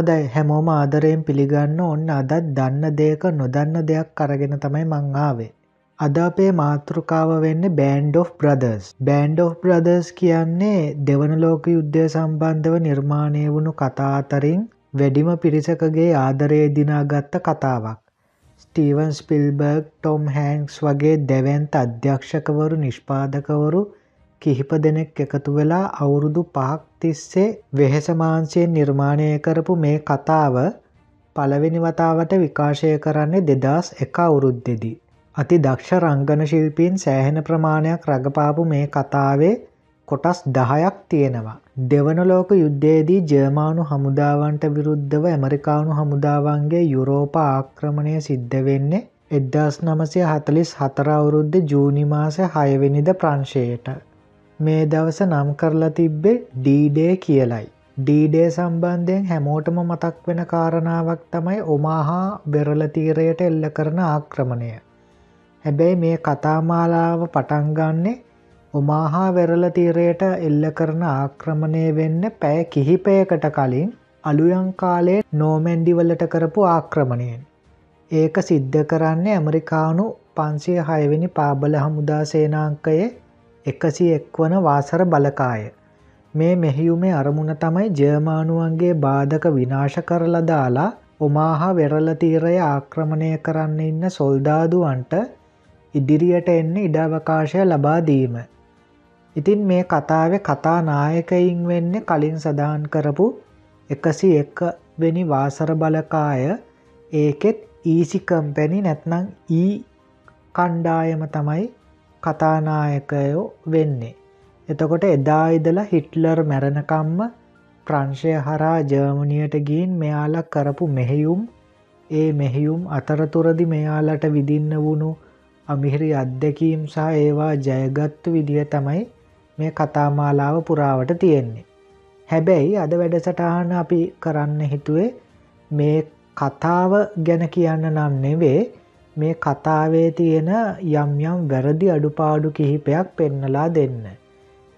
හොඳයි හැමෝම ආදරයෙන් පිළිගන්න ඔන්න අදත් දන්න දෙයක නොදන්න දෙයක් අරගෙන තමයි මං ආවේ. අද අපේ මාතෘකාව වෙන්න Band of Brothers. Band of Brothers කියන්නේ දෙවන ලෝක යුද්ධය සම්බන්ධව නිර්මාණය වුණු කතා අතරින් වැඩිම පිරිසකගේ ආදරය දිනාගත්ත කතාවක්. ස්ටීවන් ස්පිල්බර්ග් ටොම් හැන්ක්ස් වගේ දැවන්ත අධ්‍යක්ෂකවරු නිෂ්පාදකවරු කිහිප දෙනෙක් එකතු වෙලා අවුරුදු පහක් තිස්සේ වෙහෙසමාන්සයෙන් නිර්මාණය කරපු මේ කතාව පළවෙනි වතාවට විකාශය කරන්නේ දෙදස් එක අවුරුද්දෙදී. අති දක්ෂ රංගන ශිල්පීන් සෑහෙන ප්‍රමාණයක් රඟපාපු මේ කතාවේ කොටස් දහයක් තියෙනවා. දෙවන ලෝක යුද්ධයේදී ජර්මානු හමුදාවන්ට විරුද්ධව ඇමරිකානු හමුදාවන්ගේ යුරෝප ආක්‍රමණය සිද්ධ වෙන්නේ එද්දස් නමසය හතලිස් හතරවුරුද්ධ ජූනිමාස හයවෙනිද ප්‍රංශයට. මේ දවස නම් කරලා තිබ්බේ ඩීඩේ කියලයි. ඩීඩේ සම්බන්ධයෙන් හැමෝටම මතක් වෙන කාරණාවක් තමයි ඔමාහා බෙරලතීරයට එල්ල කරන ආක්‍රමණය. හැබැයි මේ කතාමාලාව පටන්ගන්නේ ඔමාහා වෙරලතීරයට එල්ල කරන ආක්‍රමණය වෙන්න පැය කිහිපයකට කලින් අලුයන් කාලේ නෝමැන්ඩිවලට කරපු ආක්‍රමණයෙන්. ඒක සිද්ධ කරන්නේ ඇමරිකානු පන්සිය හයවෙනි පාබල හමුදා සේනාංකයේ එකසි එක් වන වාසර බලකාය. මේ මෙහියුමේ අරමුණ තමයි ජර්මානුවන්ගේ බාධක විනාශ කරලා දාලා ඔමාහා වෙරලතීරය ආක්‍රමණය කරන්න ඉන්න සොල්දාදුවන්ට ඉදිරියට එන්න ඉඩවකාශය ලබාදීම. ඉතින් මේ කතාව කතා නායකයින් වෙන්න කලින් සඳහන් කරපු එකසි එක් වෙනි වාසර බලකාය ඒකෙත් ඊසිකම්පැණි නැත්නං ඊ කණ්ඩායම තමයි කතානායකයෝ වෙන්නේ. එතකොට එදා ඉදලා හිට්ලර් මැරණකම්ම ප්‍රංශය හරා ජර්මණියට ගීන් මෙයාල කරපු මෙහෙයුම් ඒ මෙහෙයුම් අතරතුරදි මෙයාලට විදින්න වුණු අමිහිරි අත්දැකීම් සහ ඒවා ජයගත්තු විදිහ තමයි මේ කතාමාලාව පුරාවට තියෙන්නේ. හැබැයි අද වැඩසටහන අපි කරන්න හිතුවේ මේ කතාව ගැන කියන්න නම් නෙවේ මේ කතාවේ තියෙන යම් යම් වැරදි අඩුපාඩු කිහිපයක් පෙන්නලා දෙන්න.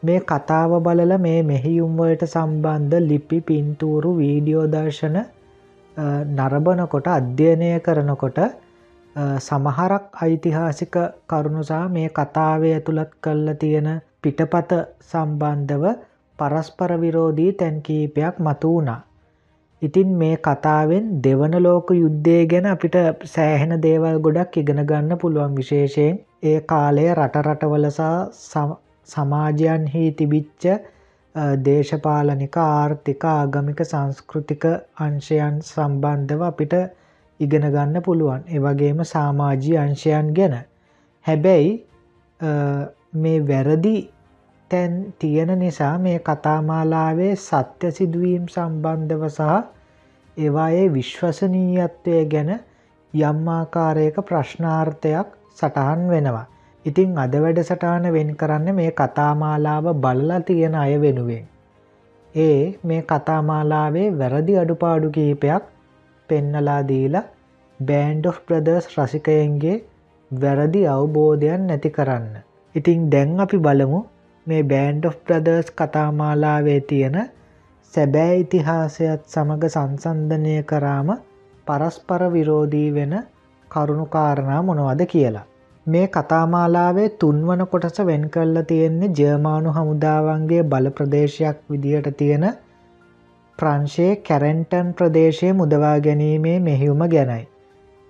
මේ කතාව බලල මේ මෙහියුම්වලට සම්බන්ධ ලිපි පින්තූරු වීඩියෝ දර්ශන නරබනකොට අධ්‍යයනය කරනකොට සමහරක් ඓතිහාසික කරුණුසා මේ කතාවේ ඇතුළත් කල්ල තියෙන පිටපත සම්බන්ධව පරස්පර විරෝධී තැන් කීපයක් මතු වුණා. ඉතින් මේ කතාවෙන් දෙවන ලෝක යුද්ධය ගැන අපිට සෑහෙන දේවල් ගොඩක් ඉගෙන ගන්න පුළුවන්. විශේෂයෙන් ඒ කාලය රටරටවලසා සමාජයන්හි තිබිච්ච දේශපාලනික ආර්ථික ආගමික සංස්කෘතික අංශයන් සම්බන්ධව අපිට ඉගෙන ගන්න පුළුවන්. ඒවගේම සාමාජී අංශයන් ගැන. හැබැයි මේ වැරදි තැන් තියෙන නිසා මේ කතාමාලාවේ සත්‍ය සිදුවීම් සම්බන්ධව සහ ඒවායේ විශ්වසනීයත්වය ගැන යම්මාකාරයක ප්‍රශ්නාර්ථයක් සටහන් වෙනවා. ඉතිං අද වැඩ සටාන වෙන් කරන්න මේ කතාමාලාව බලලා තියෙන අය වෙනුවෙන්. ඒ මේ කතාමාලාවේ වැරදි අඩුපාඩු කීපයක් පෙන්නලා දීලා බෑන්ඩ් of ප්‍රදර්ස් රසිකයන්ගේ වැරදි අවබෝධයන් නැති කරන්න. ඉතිං දැන් අපි බලමු මේ බෑන්ඩ් of ප්‍රදර්ස් කතාමාලාවේ තියෙන සැබෑ ඉතිහාසයත් සමඟ සංසන්ධනය කරාම පරස්පර විරෝධී වෙන කරුණුකාරණා මොනවද කියලා. මේ කතාමාලාවේ තුන්වන කොටස වෙන් කල්ල තියෙන්නේ ජර්මානු හමුදාවන්ගේ බල ප්‍රදේශයක් විදිහට තියෙන ප්‍රංශයේ කැරෙන්ටන් ප්‍රදේශය මුදවා ගැනීමේ මෙහිවුම ගැනයි.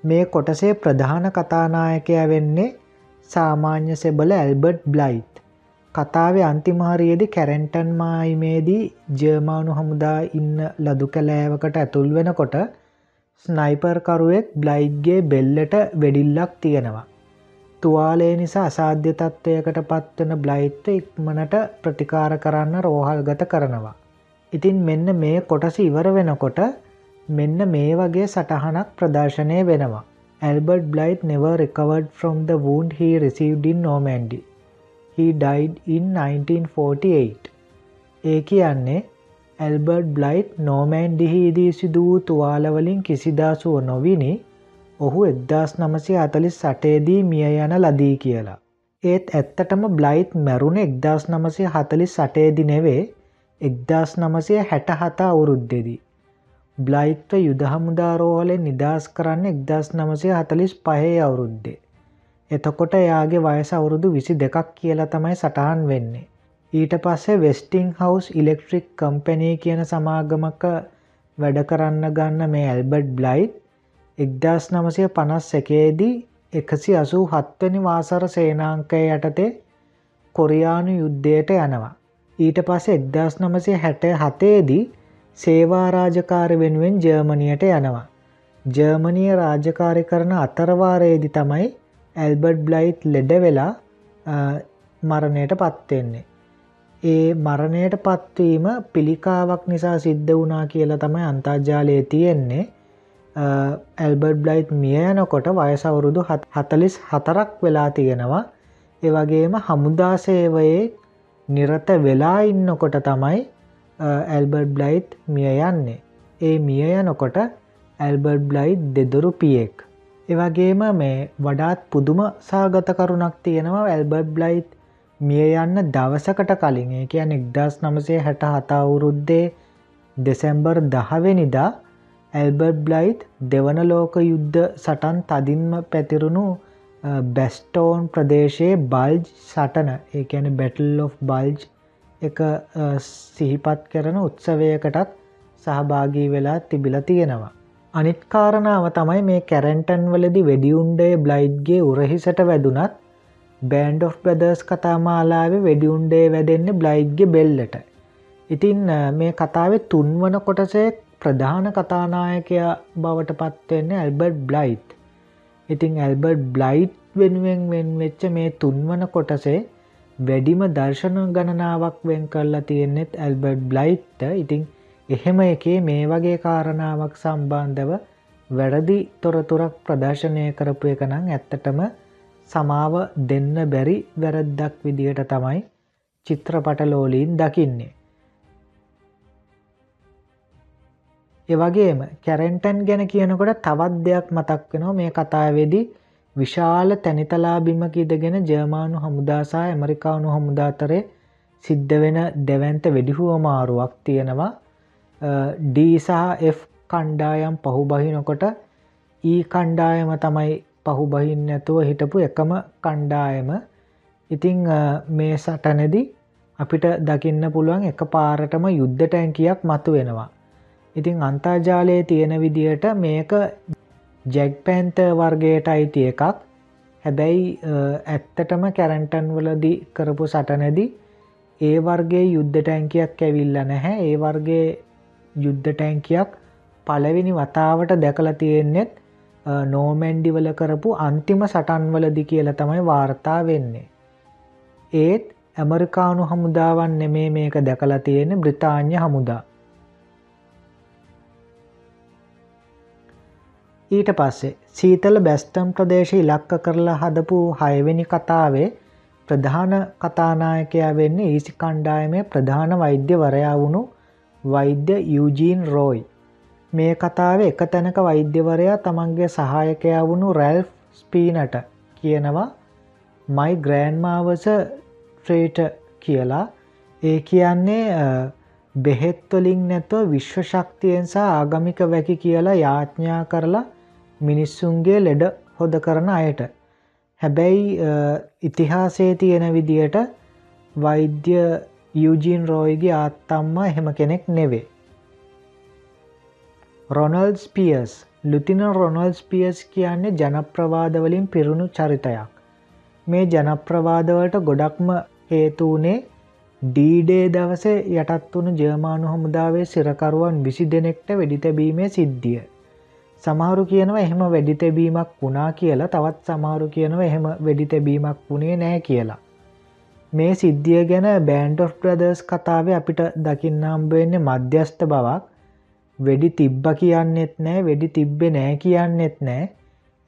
මේ කොටසේ ප්‍රධාන කතානායකය වෙන්නේ සාමාන්‍ය සෙබල ඇල්බර්ට් බ්ලයිට්. කතාවේ අන්තිමහරියේදි කැරෙන්ටන් මායිමේදී ජර්මානු හමුදා ඉන්න ලදු කැලෑවකට ඇතුල් වෙනකොට ස්නයිපර්කරුවෙක් බ්ලයිග්ගේ බෙල්ලට වෙඩිල්ලක් තියෙනවා. තුවාලේ නිසා අසාධ්‍ය තත්ත්වයකට පත්වන බ්ලයිත්ත ඉක්මනට ප්‍රතිකාර කරන්න රෝහල් ගත කරනවා. ඉතින් මෙන්න මේ කොටස ඉවර වෙනකොට මෙන්න මේ වගේ සටහනක් ප්‍රදර්ශනය වෙනවා. Albert Blight never recovered from the wound he received in Normandy. He died in 1948. ඒ කියන්නේ ඇල්බර්ඩ් බ්ලයිට් නෝමෑන්ඩිහිදී සිදුවූ තුවාලවලින් කිසිදාසුව නොවිනි ඔහු එක්දස් නමසය අතලිස් සටේදී මිය යන ලදී කියලා. ඒත් ඇත්තටම බ්ලයිට් මැරුණ එක්දස් නමසය හතලිස් සටේදි නෙවේ එක්දස් නමසය හැට හතා අවුරුද්දෙදී. බ්ලයිත්ව යුද හමුදාරෝහලෙන් නිදහස් කරන්න එක්දස් නමසය හතලිස් පහේ අවුරුද්දේ. එතකොට එයාගේ වයස අවුරුදු විසි දෙකක් කියලා තමයි සටහන් වෙන්නේ. ඊට පස්සේ වෙස්ටිං හවස් ඉලෙක්ට්‍රික් කම්පැනී කියන සමාගමක වැඩ කරන්න ගන්න මේ ඇල්බර්ඩ් බ්ලයි් එක්දස් නමසය පනස් එකේදී එකසි අසූ හත්වනි වාසර සේනාංකය යටතේ කොරියානු යුද්ධයට යනවා. ඊට පස්ස එක්දස් නමසය හැට හතේදී සේවා රාජකාර වෙනුවෙන් ජර්මණයට යනවා. ජර්මණය රාජකාරි කරන අතරවාරයේදි තමයි ඇල්බර්ඩ් බ්ලයිට් ලෙඩ වෙලා මරණයට පත්වෙන්නේ. ඒ මරණයට පත්වීම පිළිකාවක් නිසා සිද්ධ වනා කියලා තමයි අන්තර්ජාලය තියෙන්නේ ඇල්බර්ඩ් බ්ලයිට් මිය යනකොට වයසවුරුදු හතලිස් හතරක් වෙලා තියෙනවා ඒවගේම හමුදාසේවයේ නිරත වෙලා ඉන්නකොට තමයි ඇල්බර්ඩ් බ්ලයිට් මිය යන්නේ. ඒ මිය යනකොට ඇල්බර්ඩ් බ්ලයිට් දෙදොරු පියෙක්. එවගේම මේ වඩාත් පුදුම සාගතකරුණක් තියෙනවා ඇල්බර්ඩ් බ්ලයිට් මිය යන්න දවසකට කලින් ඒ කියන එක්දස් නමසේ හැට හතාවුරුද්දේ දෙසැම්බර් දහවෙනිදා ඇල්බර්ඩ් බ්ලයිට් දෙවන ලෝක යුද්ධ සටන් තදින්ම පැතිරුණු බැස්ටෝන් ප්‍රදේශයේ බල්ජ් සටන ඒ ඇන බැටල් of බල්ජ් එක සිහිපත් කරන උත්සවයකටත් සහභාගී වෙලා තිබිල තියෙනවා. අනිත් කාරණාව තමයි මේ කැරැන්ටන් වලදි වෙඩියුන්ඩේ බ්ලයිඩ්ගේ උරහිසට වැදුනත් බෑන්ඩ් of බ්‍රදර්ස් කතාමාලාව වෙඩියුන්ඩේ වැදෙන්නේ බ්ලයිඩ්ගේ බෙල්ලට. ඉතින් මේ කතාව තුන්වන කොටසේ ප්‍රධාන කතානායකයා බවට පත්වවෙන්නේ ඇල්බර්ඩ් බ්ලයිට්. ඉතිං ඇල්බර්ඩ් බ්ලයිට් වෙනුවෙන් වෙන් වෙච්ච මේ තුන්වන කොටසේ වැඩිම දර්ශන ගණනාවක් වෙන් කරලා තියෙන්නෙත් ඇල්බර්ඩ් බ්ලයිට්ට ඉතිං එහෙම එකේ මේ වගේ කාරණාවක් සම්බන්ධව වැරදි තොරතුරක් ප්‍රදර්ශනය කරපු එක නම් ඇත්තටම සමාව දෙන්න බැරි වැරද්දක් විදිහට තමයි චිත්‍රපටලෝලීන් දකින්නේ. එවගේම කැරෙන්ටන් ගැන කියනකොට තවත් දෙයක් මතක් වෙනවා මේ කතාවේදී විශාල තැනිතලාබිමක ඉදගෙන ජර්මානු හමුදාසා ඇමරිකානු හමුදාතරේ සිද්ධ වෙන දෙවන්ත වෙඩිහුව මාරුවක් තියෙනවා ඩීසාහ කණ්ඩායම් පහුබහිනකොට ඊ කණ්ඩායම තමයි පහුබහින් නැතුව හිටපු එකම කණ්ඩායම. ඉතිං මේ සටනදි අපිට දකින්න පුළුවන් එක පාරටම යුද්ධ ටැන්කියක් මතු වෙනවා. ඉතිං අන්තර්ජාලයේ තියෙන විදියට මේක ජැක් පැන්ත වර්ගයට අයිති එකක්. හැබැයි ඇත්තටම කැරන්ටන් වලදි කරපු සටනැදි ඒ වර්ගේ යුද්ධ ටැන්කියක් ඇවිල්ල නැහැ. ඒ වර්ගේ යුද්ධ ටැන්කියක් පලවෙනි වතාවට දැකල තියෙන්නෙත් නෝමැන්ඩිවල කරපු අන්තිම සටන්වලදි කියල තමයි වාර්තා වෙන්නේ. ඒත් ඇමරිකානු හමුදාවන් නෙමේ මේක දැකලා තියෙන බ්‍රතාාඥ හමුදා ඊට පස්සේ සීතල බැස්ටම් ප්‍රදේශ ඉලක්ක කරලා හදපු හයවෙනි කතාවේ ප්‍රධාන කතානායකයා වෙන්නේ ඊසි කණ්ඩායමේ ප්‍රධාන වෛද්‍යවරයා වුණු වෛද්‍ය යුජීන් රෝයි. මේ කතාව එක තැනක වෛද්‍යවරයා තමන්ගේ සහායකයා වුණු රැල්් ස්පීනට කියනවා මයි ග්‍රෑන්මාවස ට්‍රේට කියලා ඒ කියන්නේ බෙහෙත්වලින් නැතුව විශ්ව ශක්තියෙන් සහ ආගමික වැකි කියලා යාඥා කරලා මිනිස්සුන්ගේ ලෙඩ හොද කරන අයට. හැබැයි ඉතිහාසේ තියෙන විදියට වෛද්‍ය යුජීන් රෝයිගේ ආත්තම්මා එහෙම කෙනෙක් නෙවේ. රොනල් ස්පියස් ලුතින රොනල් ස්පියස් කියන්නේ ජනප්‍රවාදවලින් පිරුණු චරිතයක්. මේ ජනප්‍රවාදවලට ගොඩක්ම හේතුවනේ ඩීඩේ දවසේ යටත් වුණු ජර්මානු හමුදාවේ සිරකරුවන් විසි දෙනෙක්ට වෙඩිතැබීමේ සිද්ධිය. සමහරු කියනව එහෙම වැඩි තැබීමක් වුණා කියලා තවත් සමහරු කියනව එහෙම වෙඩි තැබීමක් වුණේ නෑ කියලා. මේ සිද්ධිය ගැන බෑන්ඩ් of ප්‍රදර්ස් කතාව අපිට දකින්නාම්බවෙන්නේ මධ්‍යස්ථ බවක්. වෙඩි තිබ්බ කියන්නෙත් නෑ වෙඩි තිබ්බෙ නෑ කියන්නෙත් නෑ.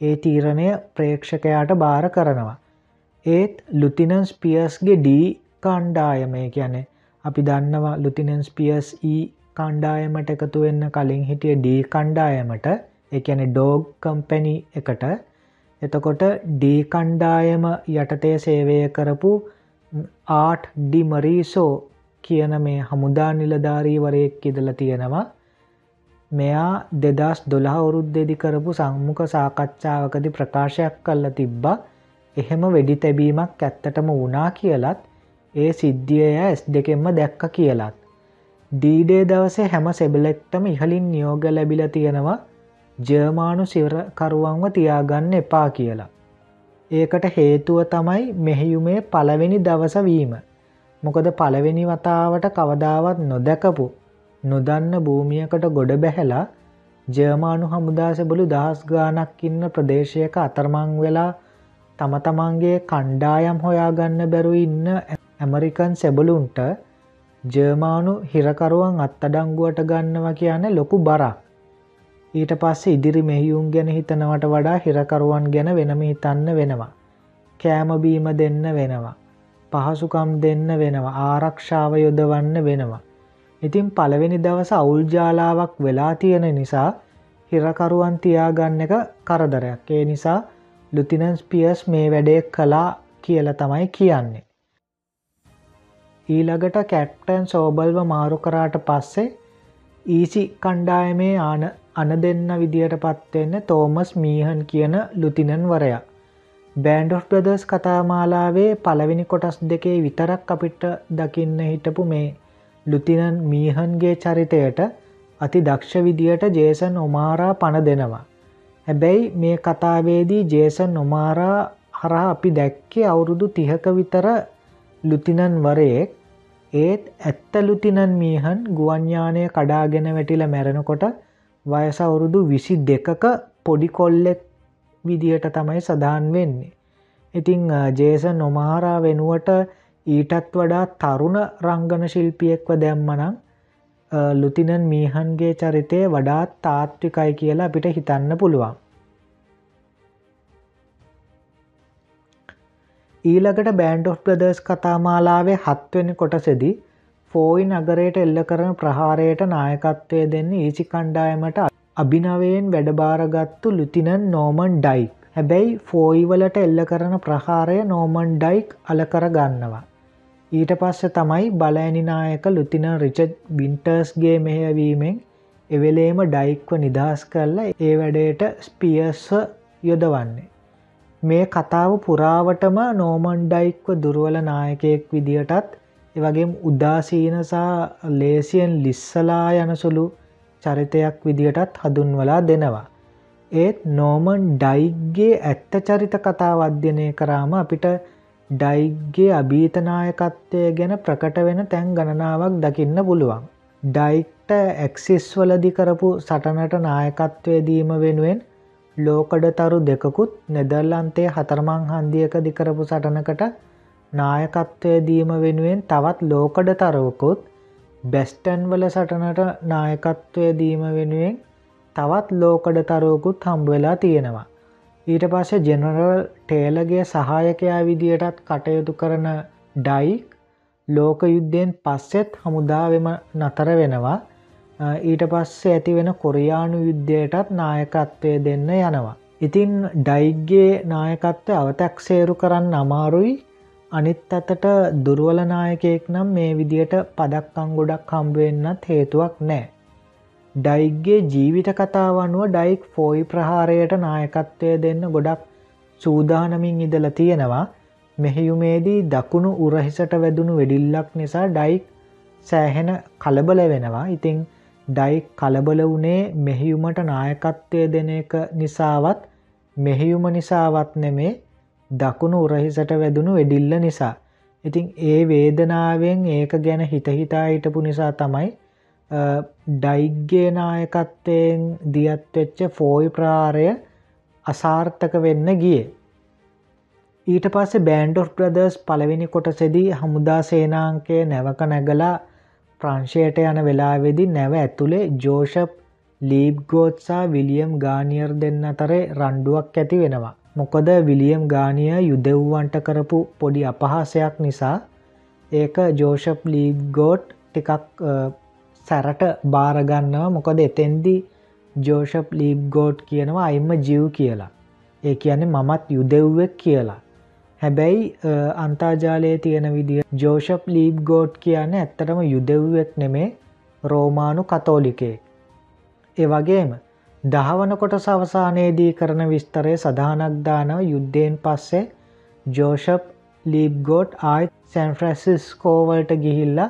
ඒ තීරණය ප්‍රේක්ෂකයාට භාර කරනවා. ඒත් ලුතිනන්ස් පියස්ගේ ඩී කණ්ඩායමය කියැනෙ අපි දන්නවා ලුතිනන්ස් පියස් ඊ e කණ්ඩායමට එකතු වෙන්න කලින් හිටිය ඩී කණ්ඩායමට. එකන ඩෝග් කම්පැනි එකට. එතකොට ඩී කණ්ඩායම යටතේ සේවය කරපු ආට් ඩිමරීසෝ කියන මේ හමුදා නිලධාරීවරයෙක් ඉදල තියෙනවා මෙයා දෙදස් දොළහ වුරුද්දෙදි කරපු සම්මුඛ සාකච්ඡාවකදි ප්‍රකාශයක් කල්ල තිබ්බ එහෙම වෙඩි තැබීමක් ඇත්තටම වුණා කියලත් ඒ සිද්ධියය ඇස් දෙකෙන්ම දැක්ක කියලත්. ඩීඩේ දවසේ හැම සෙබලෙක්ටම ඉහලින් නියෝග ලැබිල තියෙනවා ජර්මානු සිවරකරුවන්ව තියාගන්න එපා කියලා. ඒකට හේතුව තමයි මෙහෙයුමේ පළවෙනි දවසවීම. මොකද පළවෙනි වතාවට කවදාවත් නොදැකපු නොදන්න භූමියකට ගොඩ බැහැලා ජර්මානු හමුදාසබලු දහස් ගානක් ඉන්න ප්‍රදේශයක අතරමං වෙලා තම තමන්ගේ කණ්ඩායම් හොයාගන්න බැරු ඉන්න ඇමරිකන් සෙබලුන්ට ජර්මානු හිරකරුවන් අත්තඩංගුවට ගන්නවා කියන ලොකු බරක්. ඊට පස්සේ ඉදිරි මෙහියුම් ගැන හිතනවට වඩා හිරකරුවන් ගැන වෙනම හිතන්න වෙනවා. කෑමබීම දෙන්න වෙනවා. පහසුකම් දෙන්න වෙනවා ආරක්ෂාව යොදවන්න වෙනවා. ඉතින් පළවෙනි දවස අවුල්ජාලාවක් වෙලා තියෙන නිසා හිරකරුවන් තියාගන්න එක කරදරයක් ඒ නිසා ලුතිනන්ස් පියස් මේ වැඩේ කලා කියල තමයි කියන්නේ. ඊළඟට කැප්ටන් සෝබල්ව මාරු කරාට පස්සේ ඊසි කණ්ඩායමේ ආන අන දෙන්න විදියට පත්වෙන්න තෝමස් මීහන් කියන ලුතිනන් වරයා. බෑන්ඩ් of බ්‍රදර්ස් කතාමාලාවේ පළවෙනි කොටස් දෙකේ විතරක් අපිට දකින්න හිටපු මේ ලුතිනන් මීහන්ගේ චරිතයට අති දක්ෂ විදියට ජේසන් ඔමාරා පණ දෙනවා. හැබැයි මේ කතාවේදී ජේසන් නොමාරා හරහා අපි දැක්කේ අවුරුදු තිහක විතර ලුතිනන් වරයෙක් ඒත් ඇත්ත ලුතිනන් මීහන් ගුවන්ඥානය කඩාගෙන වැටිල මැරෙනකොට වයස අවුරුදු විසි දෙකක පොඩි කොල්ලෙක් විදියට තමයි සඳහන් වෙන්නේ. ඉතිං ජේස නොමහරා වෙනුවට ඊටත් වඩා තරුණ රංගන ශිල්පියෙක්ව දැම්මනං ලුතිනන් මීහන්ගේ චරිතය වඩාත් තාත්විකයි කියලා අපිට හිතන්න පුළුවන්. ඊළඟට බෑන්ඩ් of ප්‍රදර්ස් කතාමාලාවේ හත්වෙන කොටසෙදී ෆෝයි නගරයට එල්ල කරන ප්‍රහාරයට නායකත්වය දෙන්න ඒචි කණ්ඩායමට අභිනවයෙන් වැඩබාරගත්තු ලුතිනන් නෝමන් ඩයික් හැබැයි ෆෝයිවලට එල්ල කරන ප්‍රහාරය නෝමන් ඩයික් අලකර ගන්නවා. ඊට පස්ස තමයි බලඇනිනායක ලුතින රිචඩ් බින්ටර්ස්ගේ මෙහයවීමෙන් එවෙලේම ඩයික්ව නිදහස් කරලා ඒ වැඩේට ස්පියස්ව යොදවන්නේ. මේ කතාව පුරාවටම නෝමන් ඩයික්ව දුරුවල නායකයෙක් විදිහටත් එවගේ උදාසීනසා ලේසියෙන් ලිස්සලා යනසුළු චරිතයක් විදිහටත් හදුන්වලා දෙනවා. ඒත් නෝමන් ඩයිග්ගේ ඇත්ත චරිත කතා අධ්‍යනය කරාම අපිට ඩයිග්ගේ අභීතනායකත්වය ගැන ප්‍රකට වෙන තැන් ගණනාවක් දකින්න පුළුවන්. ඩයික්ට ඇක්සිස් වලදි කරපු සටනට නායකත්වය දීම වෙනුවෙන් ලෝකඩතරු දෙකකුත් නෙදර්ලන්තේ හතරමං හන්දියක දිකරපු සටනකට නායකත්වය දීම වෙනුවෙන් තවත් ලෝකඩ තරවකුත් බැස්ටන් වල සටනට නායකත්වය දීම වෙනුවෙන් තවත් ලෝකඩ තරවකුත් හම්බවෙලා තියෙනවා. ඊට පස්සේ ජෙනරල් ටේලගේ සහායකයා විදියටත් කටයුතු කරන ඩයික් ලෝක යුද්ධයෙන් පස්සෙත් හමුදාවම නතර වෙනවා ඊට පස්සේ ඇති වෙන කොරයානු යුද්ධයටත් නායකත්වය දෙන්න යනවා. ඉතින් ඩයිග්ගේ නායකත්වය අවතැක්සේරු කරන්න අමාරුයි අනිත් අතට දුර්වලනායකයෙක් නම් මේ විදියට පදක්කං ගොඩක් හම්බුවෙන්න්නත් හේතුවක් නෑ. ඩයික්ගේ ජීවිත කතාවනුව ඩයික් ෆෝයි ප්‍රහාරයට නායකත්වය දෙන්න ගොඩක් සූදානමින් ඉදල තියෙනවා. මෙහෙයුමේදී දකුණු උරහිසට වැදුණු වෙඩිල්ලක් නිසා ඩයික් සෑහෙන කලබල වෙනවා. ඉතිං ඩයික් කලබල වනේ මෙහියුමට නායකත්වය දෙන එක නිසාවත් මෙහියුම නිසාවත් නෙමේ. දකුණු උරහිසට වැදුණු වෙඩිල්ල නිසා. ඉතින් ඒ වේදනාවෙන් ඒක ගැන හිතහිතා හිටපු නිසා තමයි ඩයිග්ගේ නායකත්වයෙන් දියත්වෙච්ච ෆෝයි ප්‍රාරය අසාර්ථක වෙන්න ගිය. ඊට පස්සේ බෑන්ඩ් of ප්‍රදර්ස් පළවෙනි කොටසෙදී හමුදා සේනාංකය නැවක නැගලා ප්‍රංශයට යන වෙලාවෙදි නැව ඇතුළේ ජෝෂප් ලීබ්ගෝත්සා විලියම් ගානියර් දෙන්න අතරේ රණ්ඩුවක් ඇති වෙනවා. මොකද විලියම් ගානිය යුදෙව්වන්ට කරපු පොඩි අපහාසයක් නිසා ඒක ජෝෂප් ලීගෝට් ටිකක් සැරට බාරගන්නවා මොකද එතෙන්දි ජෝෂප් ලීබ්ගෝට් කියනවා අයිම ජිව් කියලා. ඒ කියන්නේ මමත් යුදෙව්වෙක් කියලා. හැබැයි අන්තාජාලයේ තියෙන විදිිය ජෝෂප් ලීබ් ගෝඩ් කියන්න ඇත්තටම යුදෙව්වෙක් නෙමේ රෝමානු කතෝලිකේ ඒ වගේම දහවන කොට සවසානයේදී කරන විස්තරය සඳහනක් දානව. යුද්ධයෙන් පස්සේ ජෝෂප් ලීබ්ගෝට් ආයි සැන්ෆ්‍රැසිස්කෝවල්ට ගිහිල්ලා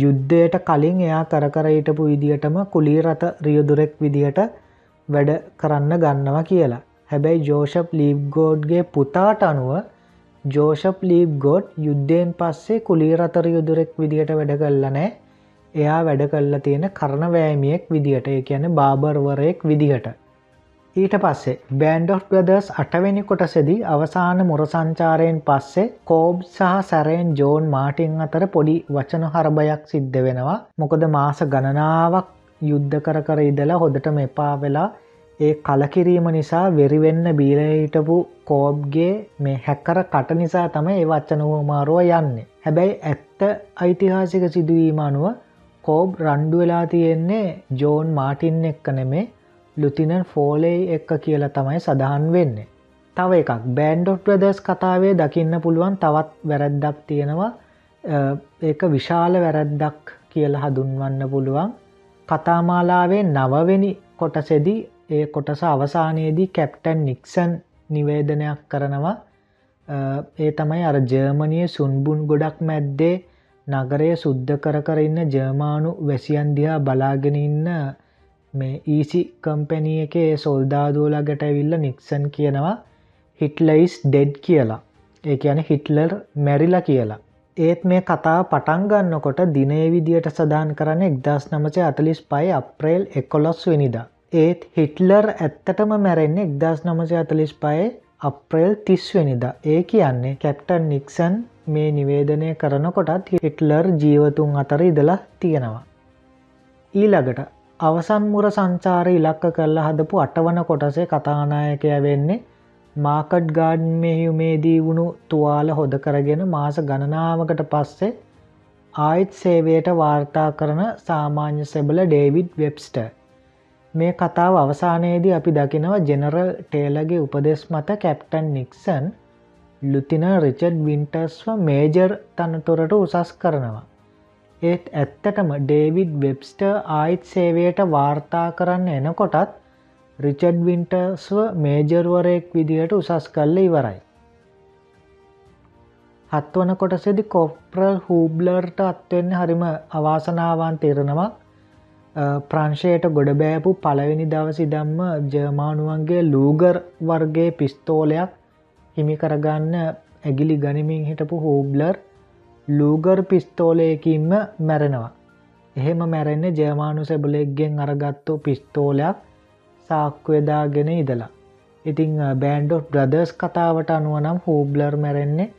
යුද්ධයට කලින් එයා කරකරහිටපු විදිහටම කුලී රත රියදුරෙක් විදිහට වැඩ කරන්න ගන්නවා කියලා. හැබැයි ජෝෂප් ලීබ්ගෝඩ්ගේ පුතාට අනුව ජෝෂප් ලීබ්ගෝඩ් යුද්ධයෙන් පස්සේ කුලී රතර යුදුරෙක් විදිහට වැඩ කල්ලනෑ එයා වැඩ කල්ලා තියෙන කරණවෑමියෙක් විදිහට ඒ කියන බාබර්වරයෙක් විදිහට ඊට පස්සේ බෑන්ඩ් of බ්‍රදර්ස් අටවෙනි කොටසෙදී අවසාන මුරසංචාරයෙන් පස්සේ කෝබ් සහ සැරයෙන් ජෝන් මාටින් අතර පොඩි වචන හරභයක් සිද්ධ වෙනවා. මොකද මාස ගණනාවක් යුද්ධ කර කර ඉදලා හොදට මෙපා වෙලා ඒ කලකිරීම නිසා වෙරිවෙන්න බීලහිටපු කෝබ්ගේ මේ හැක්කර කට නිසා තම ඒ වච්චනවමාරුව යන්නේ. හැබැයි ඇත්ත ඓතිහාසික සිදුවීම අනුව කෝබ් රණ්ඩු වෙලා තියෙන්නේ ජෝන් මාටින් එක්ක නෙමේ ලුතිනන් ෆෝලේ එක්ක කියලා තමයි සඳහන් වෙන්නේ. තව එකක් බෑන්ඩ් of ප්‍රදර්ස් කතාවේ දකින්න පුළුවන් තවත් වැරැද්දක් තියෙනවා. ඒක විශාල වැරැද්දක් කියලා හදුන්වන්න පුළුවන්. කතාමාලාවේ නවවෙනි කොටසෙදි ඒ කොටස අවසානයේදී කැප්ටන් නික්සන් නිවේදනයක් කරනවා. ඒ තමයි අර ජර්මණය සුන්බුන් ගොඩක් මැද්දේ නගරය සුද්ධ කර කර ඉන්න ජර්මානු වැසියන්දිහා බලාගෙන ඉන්න මේ ඊසි කම්පැනිය එකේ සොල්දාදෝලා ගැට ඇවිල්ල නික්සන් කියනවා හිටලයිස් ඩෙඩ් කියලා. ඒ කියන හිටලර් මැරිලා කියලා. ඒත් මේ කතා පටන්ගන්නකොට දිනේ විදියට සදාන් කරන්න එක්දස් නමචය අතලිස් පයි අප්‍රේල් එකොලොස් වෙනිදා. ඒත් හිටලර් ඇත්තටම මැරෙන්නේ එක්දස් නමසය අතලිස් පයේ අප්‍රේල් තිස්වෙනිදා ඒ කියන්නේ කැප්ටන් නික්සන් මේ නිවේදනය කරනකොටත් හිටලර් ජීවතුන් අතර ඉදලා තියෙනවා. ඊළඟට අවසන් මුර සංචාර ඉලක්ක කරලා හදපු අටවන කොටසේ කතානායකය වෙන්නේ මාකට් ගාඩ් මෙහිුමේදී වුණු තුවාල හොද කරගෙන මාස ගණනාවකට පස්සේ ආයිත් සේවයට වාර්තා කරන සාමාන්‍ය සෙබල ඩේවිඩ් වෙබ්ස්ට මේ කතාව අවසානයේදී අපි දකිනව ජෙනරල් ටේලගේ උපදෙස් මත කැප්ටන් නික්සන් ලුතින රිචඩ් වින්ටර්ස්ව මේජර් තනතුරට උසස් කරනවා ඒත් ඇත්තටම ඩේවිඩ් වෙබ්ස්ට ආයිත් සේවයට වාර්තා කරන්න එනකොටත් රිචඩ් වින්ටර්ස්ව මේජර්වරයෙක් විදිහට උසස් කල්ල ඉවරයි. හත්වන කොටසෙදි කොප්‍රල් හූබ්ලර්ට අත්වෙන්න හරිම අවාසනාවන් තිරනවා ප්‍රංශයට ගොඩ බෑපු පළවෙනි දවසි දම්ම ජර්මානුවන්ගේ ලූගර් වර්ගේ පිස්තෝලයක් හිමි කරගන්න ඇගිලි ගනිමින් හිටපු හූබ්ලර් ලූගර් පිස්තෝලයකින්ම මැරෙනවා. එහෙම මැරෙන්නේ ජයමානු සැබලෙක්ගෙන් අරගත්තු පිස්තෝලයක් සාක්වයදාගෙන ඉදලා. ඉතිං බෑන්ඩ් බ්‍රදර්ස් කතාවට අනුවනම් හූබ්ලර් මැරෙන්නේ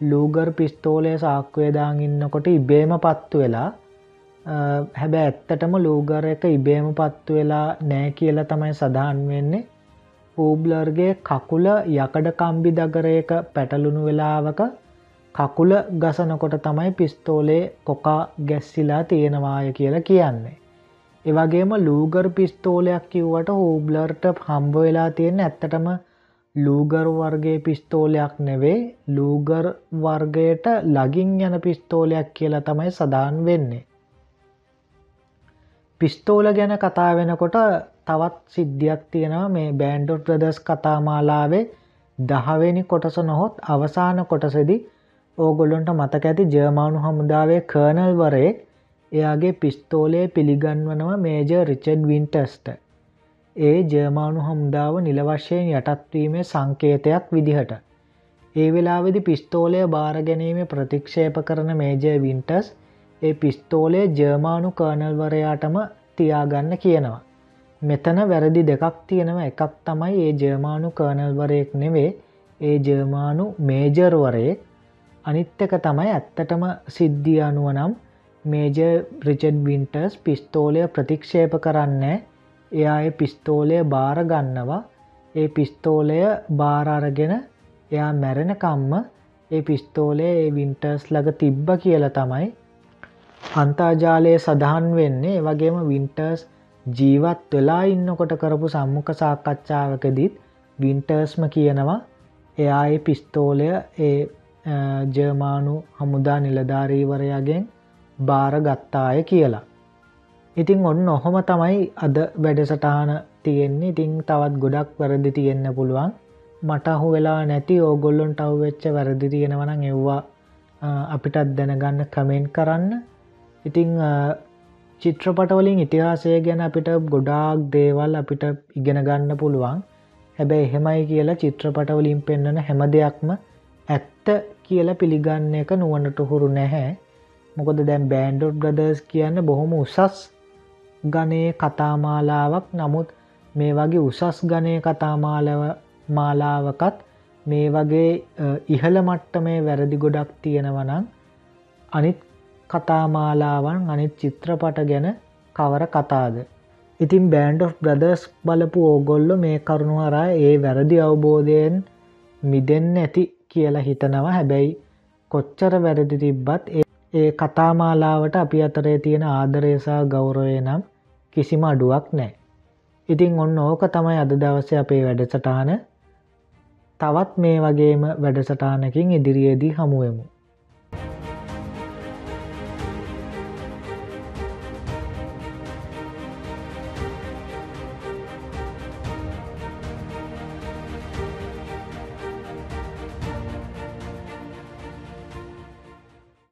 ලූගර් පිස්තෝලය සාක්වයදාන් ඉන්නකොට ඉබේම පත්තු වෙලා හැබැ ඇත්තටම ලූගර එක ඉබේම පත්තු වෙලා නෑ කියල තමයි සඳහන් වෙන්නේ හූබ්ලර්ගේ කකුල යකඩ කම්බි දගරයක පැටලුණු වෙලාවක කකුල ගසනකොට තමයි පිස්තෝලේ කොකා ගැස්සිලා තියෙනවාය කියලා කියන්නේ. එවගේම ලූගර් පිස්තෝලයක් කිව්වට හූබ්ලර්ට හම්බ වෙලා තියෙන ඇත්තටම ලූගර් වර්ගේ පිස්තෝලයක් නෙවේ ලූගර් වර්ගයට ලගින් යන පිස්තෝලයක් කියලා තමයි සදාන් වෙන්නේ. පිස්තෝල ගැන කතා වෙනකොට තවත් සිද්ධියක් තියෙනවා. මේ බෑන්ඩොට් ප්‍රදස් කතාමාලාවේ දහවෙනි කොටස නොහොත් අවසාන කොටසෙදි ඕගොල්ලොන්ට මතක ඇති ජර්මානු හමුදාවේ කර්නල් වරේ එයාගේ පිස්තෝලය පිළිගන්වනව මේජ රිචඩ් වින්ටස්ට ඒ ජර්මානු හමුදාව නිලවශ්‍යයෙන් යටත්වීමේ සංකේතයක් විදිහට. ඒ වෙලාවෙදි පිස්තෝලය භාරගැනීම ප්‍රතික්ෂේප කරන මේජ වින්ටස් ඒ පිස්තෝලේ ජර්මානු කර්නල්වරයාටම තියාගන්න කියනවා. මෙතන වැරදි දෙකක් තියෙනව. එකක් තමයි ඒ ජර්මානු කර්නල්වරයෙක් නෙවේ ඒ ජර්මානු මේජර්වරයෙක් අනිත්තක තමයි ඇත්තටම සිද්ධිය අනුව නම් මේජ ප්‍රිචඩ් වින්ටර්ස් පිස්තෝලය ප්‍රතික්ෂේප කරන්න. එයා පිස්තෝලය බාර ගන්නවා. ඒ පිස්තෝලය බාරාරගෙන එයා මැරෙනකම්ම ඒ පිස්තෝලේ ඒ වින්ටර්ස් ලඟ තිබ්බ කියල තමයි අන්තාජාලය සඳහන් වෙන්නේ වගේම වින්ටර්ස් ජීවත් වෙලා ඉන්නකොට කරපු සම්මුඛ සාකච්ඡාවකදීත් වින්ටර්ස්ම කියනවා. එයා පිස්තෝලය ඒ ජර්මානු හමුදා නිලධාරීවරයාගෙන් බාර ගත්තාය කියලා. ඉතිං ඔන්න ඔහොම තමයි අද වැඩසටාන තියෙන්නේ. ඉතිං තවත් ගොඩක් වැරදි තියෙන්න්න පුළුවන්. මට අහු වෙලා නැති ඕගොල්ලොන්ට අවවෙච්ච වැරදි තියෙනවන එව්වා අපිටත් දැනගන්න කමෙන්ට් කරන්න. ඉතිං චිත්‍රපටවලින් ඉතිහාසය ගැන අපිට ගොඩාක් දේවල් අපිට ඉගෙන ගන්න පුළුවන්. හැබැයි එහෙමයි කියලා චිත්‍රපටවලින් පෙන්න්නන හැම දෙයක්ම ඇත්ත කියලා පිළිගන්න එක නුවනට හුරු නැහැ. මොකද දැම් බෑන්ඩොඩ් බ්‍රදර්ස් කියන්න බොහොම උසස් ගනේ කතාමාලාවක්. නමුත් මේ වගේ උසස් ගනය කතාමාලව මාලාවකත් මේ වගේ ඉහළ මට්ට මේ වැරදි ගොඩක් තියෙනවනං අනිත් කතාමාලාවන් අනිත් චිත්‍රපට ගැන කවර කතාද. ඉතින් බෑන්ඩ් of බ්‍රදර්ස් බලපු ඕගොල්ලො මේ කරුණු හරා ඒ වැරදි අවබෝධයෙන් මිදෙන් ඇති කියලා හිතනවා හැබැයි කොච්චර වැරදි තිබ්බත් ඒ කතාමාලාවට අපි අතරේ තියෙන ආදරේසා ගෞරවය නම් කිසිම අඩුවක් නෑ. ඉතිං ඔන්න ඕක තමයි අද දවස අපේ වැඩසටාන තවත් මේ වගේම වැඩසටානකින් ඉදිරියේදී හමුවමු.